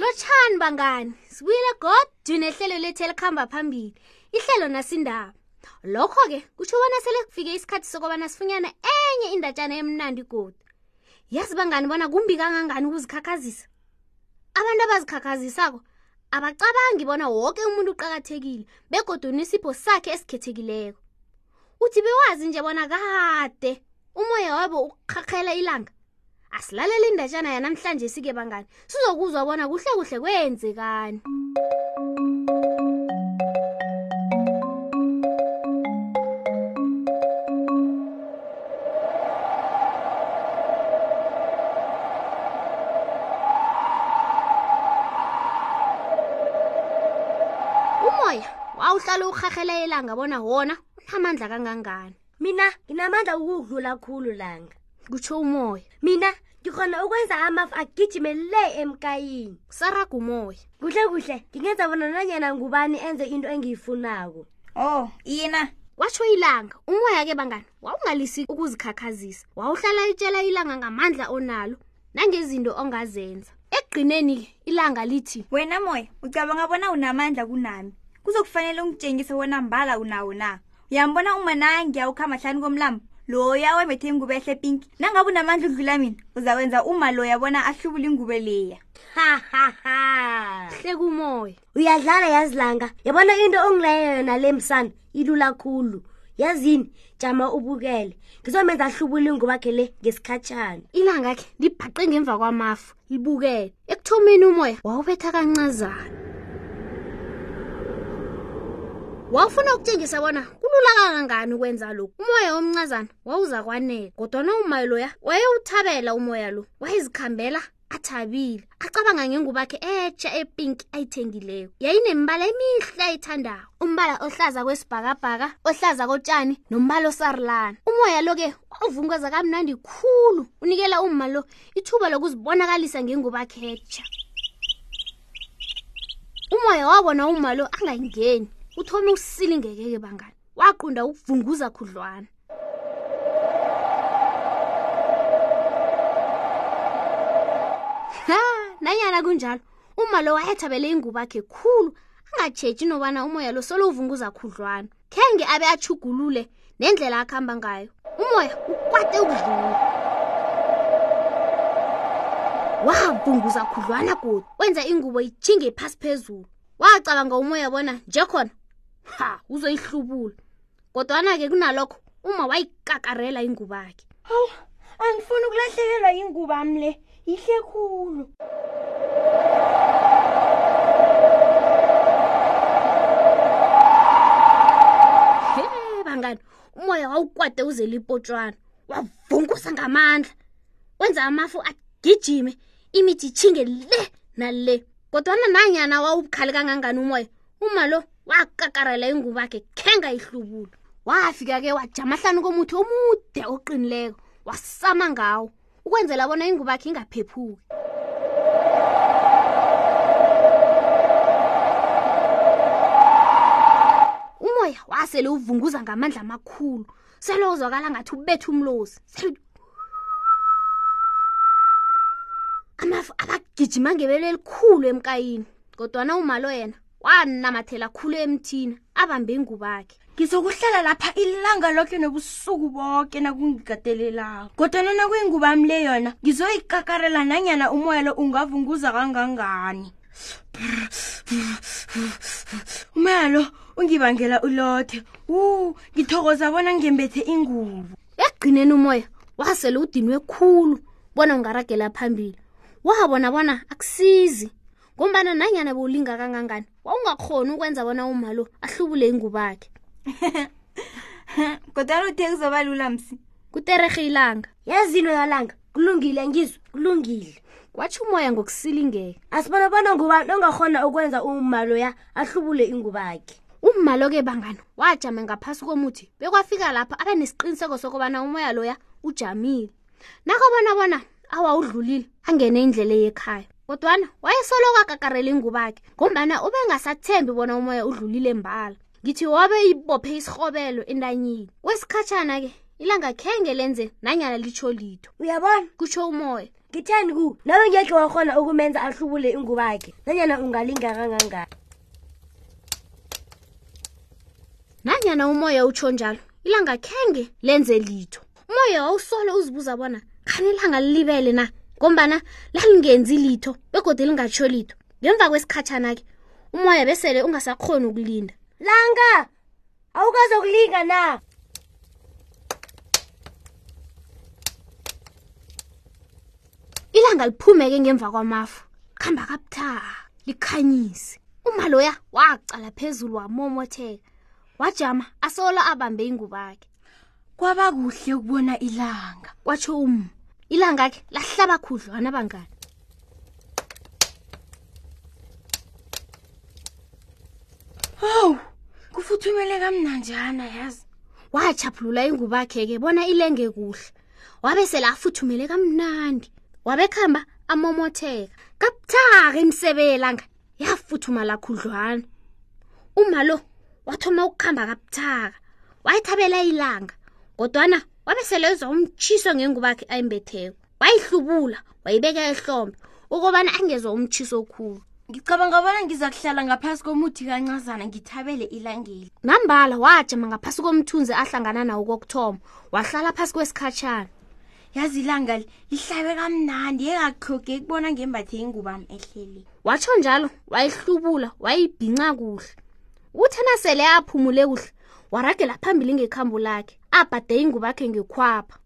lotshani bangani sibuyele godu nehlelo lethu elikhamba phambili ihlelo nasindaba lokho-ke kutsho bona sele kufike isikhathi sokobana sifunyana enye indatshana emnandi godu yazi bangani bona kumbi kangangani ukuzikhakhazisa abantu abazikhakhazisako abacabangi bona woke umuntu uqakathekile begodu unesipho sakhe esikhethekileko uthi bewazi nje bona kade umoya wabo ukurharhela ilanga asilalele indatshana yanamhlanje sike bangani sizokuzwa bona kuhle kuhle kwenzekani umoya wawuhlala urhahela ilanga bona wona unamandla kangangani mina nginamandla ukudlula khulu langa kutsho umoya mina ngikhona ukwenza amafu agijime le emkayini kusaraga umoya kuhle kuhle ngingenza bona nanyana ngubani enze into engiyifunako o oh, yina watsho ilanga umoya ke bangani wawungalisi ukuzikhakhazisa wawuhlala itshela ilanga ngamandla onalo nangezinto ongazenza ekugqineni ilanga lithi wena moya ucabanga bona unamandla kunami kuzokufanele ungitshengise wona mbala unawo na yambona umanangi awukhamba hlani komlambo loya wembethe ingubo ehle pinki nangabe unamandla udlula mina uzakwenza uma loya bona ahlubule ingubo leya hlekumoya uyadlala yazilanga yabona into ongilaye yona le msana ilula khulu yazini jama ubukele ngizomenza ahlubule ingubo akhe le ngesikhatshana ilanga khe ndibhaqe ngemva kwamafu libukele ekuthomeni umoya wawubetha kancazana wawufuna ukutshengisa bona kulula kangangani ukwenza lokhu umoya omncazana wawuza kwanele kodwana umayi loya wayewuthabela umoya lo wayezikhambela athabile acabanga ngengubakhe etsha epinki ayithengileyo yayinembala emihle ayithandayo umbala ohlaza kwesibhakabhaka ohlaza kotshani nombala osarulana umoya lo-ke wawuvunkweza kamnandi khulu unikela umma lo ithuba lokuzibonakalisa ngengubakhetsha umoya wabona uma lo angayingeni uthome ukusilingekeke bangani waqunda ukuvunguza khudlwana ha nanyana kunjalo uma lo wayethabele ingubakhe khulu angatshetshi nobana umoya lo solo uvunguza khudlwana khenge abe achugulule nendlela akhamba ngayo umoya ukwate ukudlula wavunguza khudlwana godi wenza ingubo ijhinge phasi phezulu wacabanga umoya bona njekhona ha uzoyihlubula kodwana-ke kunalokho uma wayikakarela ingubakhe hawu angifuni ukulahlekelwa yingubami le yihle khulu bangani umoya wawukwade uzela ipotshwana wavungusa ngamandla wenza amafu agijime imithi itshinge le nale kodwana nanyana wawubukhali kangangani umoya uma lo wakakarela ingubo akhe khenga ihlubulo wafika-ke wajamahlani komuthi omude oqinileko wasama ngawo ukwenzela bona ingubakhe ingaphephuki umoya wasele uvunguza ngamandla amakhulu sele uzwakala ngathi ubetha umlozi amafu abagijima ngebelo elikhulu emkayini kodwana umalo yena wanamathela khulu emthini abambe ingubakhe ngizokuhlala lapha ilanga loke nobusuku boke nakungigatelelako kodwana nakuyinguba mi le yona ngizoyikakarela nanyana umoya lo ungavunguza kangangani umoya lo ungibangela ulothe u ngithokoza bona ngembethe ingubo ekugcineni umoya wasele udinwe khulu bona ungaragela phambili wabona bona akusizi ngombana nanyana bowulinga kangangani wawungakhoni ukwenza bona uma lo ahlubule ingubakhe kodwana uthe kuzoba lula msi kuterehe ilanga yazino yalanga kulungile ngizwe kulungile watsho umoya ngokusilingeka asibona bona nguba nongakhona ukwenza umma loya ahlubule ingubakhe umma lo-ke bangani wajama ngaphasi komuthi bekwafika lapho abanesiqiniseko sokubana umoya loya ujamile nakabona bona awa udlulile angene indlela yekhaya kodwana wayesoloko akakarela ingubakhe ngombana ubengasathembi bona umoya udlulile mbala ngithi wabe ibophe isirhobelo entanyini kwesikhatshana-ke ilanga khenge lenze nanyana litsho litho uyabona kutsho umoya ngitheni ku nawe ngekhe wakhona ukumenza ahlubule ingubakhe nanyana ungalinga kangangani nanyana umoya utsho njalo ilanga khenge lenze litho umoya wawusolo uzibuza bona khani ilanga lilibele na ngombana lalingenzi litho begode lingatsho litho ngemva kwesikhatshana-ke umoya besele ungasakhoni ukulinda langa awukazokulinga na ilanga liphumeke ngemva kwamafu khamba kabuthaa likhanyise umaloya wacala phezulu wamomotheka wajama asolo abambe ingubakhe kwaba kuhle ukubona ilanga kwatsho um ilanga ke lahlaba khudlwana bangani hawu kufuthumele kamnanjana yazi wachaphulula ingubakhe ke bona ilenge kuhle wabe sele afuthumele kamnandi wabekhamba amomotheka kabuthaka imisebe yelanga yafuthumala khudlwana uma lo wathoma ukukhamba kabuthaka wayithabela ilanga kodwana wabe selezwa umtshiso ngengubakhe ayimbetheko wayihlubula wayibeka ehlombe ukubana angezwa umtshiso okhulu ngicabanga bona ngiza kuhlala ngaphasi komuthi kancazana ngithabele ilangeli nambala wajama ngaphasi komthunzi ahlangana nawo kokuthoma wahlala phasi kwesikhatshana yazi ilanga lihlabe kamnandi yengaqhogeki kubona ngembathe ingubami ehleli watsho njalo wayihlubula wayibhinca kuhle uthi nasele aphumule kuhle waragela phambili ngekhambo lakhe abhade ingubakhe ngekhwapha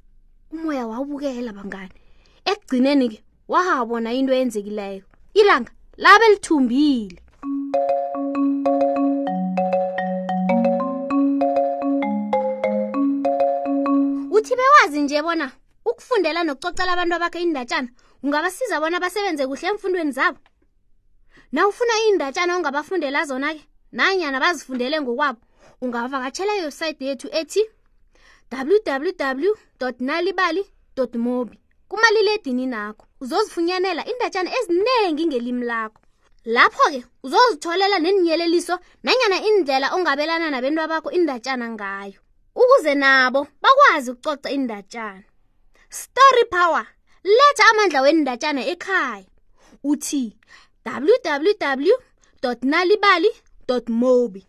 umoya wawubukela bangani ekugcineni-ke waha bona into eyenzekileyo ilanga labe lithumbile uthi bewazi nje bona ukufundela nokucocela abantu abakhe iindatshana ungabasiza bona basebenze kuhle emfundweni zabo na ufuna iindatshana ongabafundela zona-ke nanyana bazifundele ngokwabo ungavakatshela iwebhsayithi yethu ethi www nalibali mobi kumaliledininakho uzozifunyanela indatshana eziningi ngelimi lakho lapho-ke uzozitholela neenyeleliso nanyana indlela ongabelana nabentu abakho indatshana ngayo ukuze nabo bakwazi ukucoca indatshana story power letha amandla wendatshana ekhaya uthi www nalibali mobi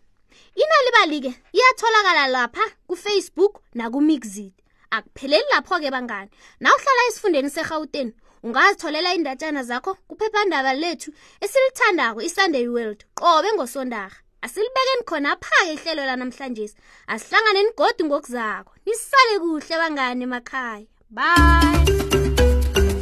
inalibali-ke iyatholakala lapha kufacebook nakumixit akupheleli lapho-ke bangani nawuhlala esifundeni serhawuteni ungazitholela iindatshana zakho kuphephandaba lethu esilithandako isunday world qobe ngosondarha asilibekeni khona aphake ihlelo lanamhlanje asihlangane nigodi ngokuzako nisale kuhle bangani emakhaya bye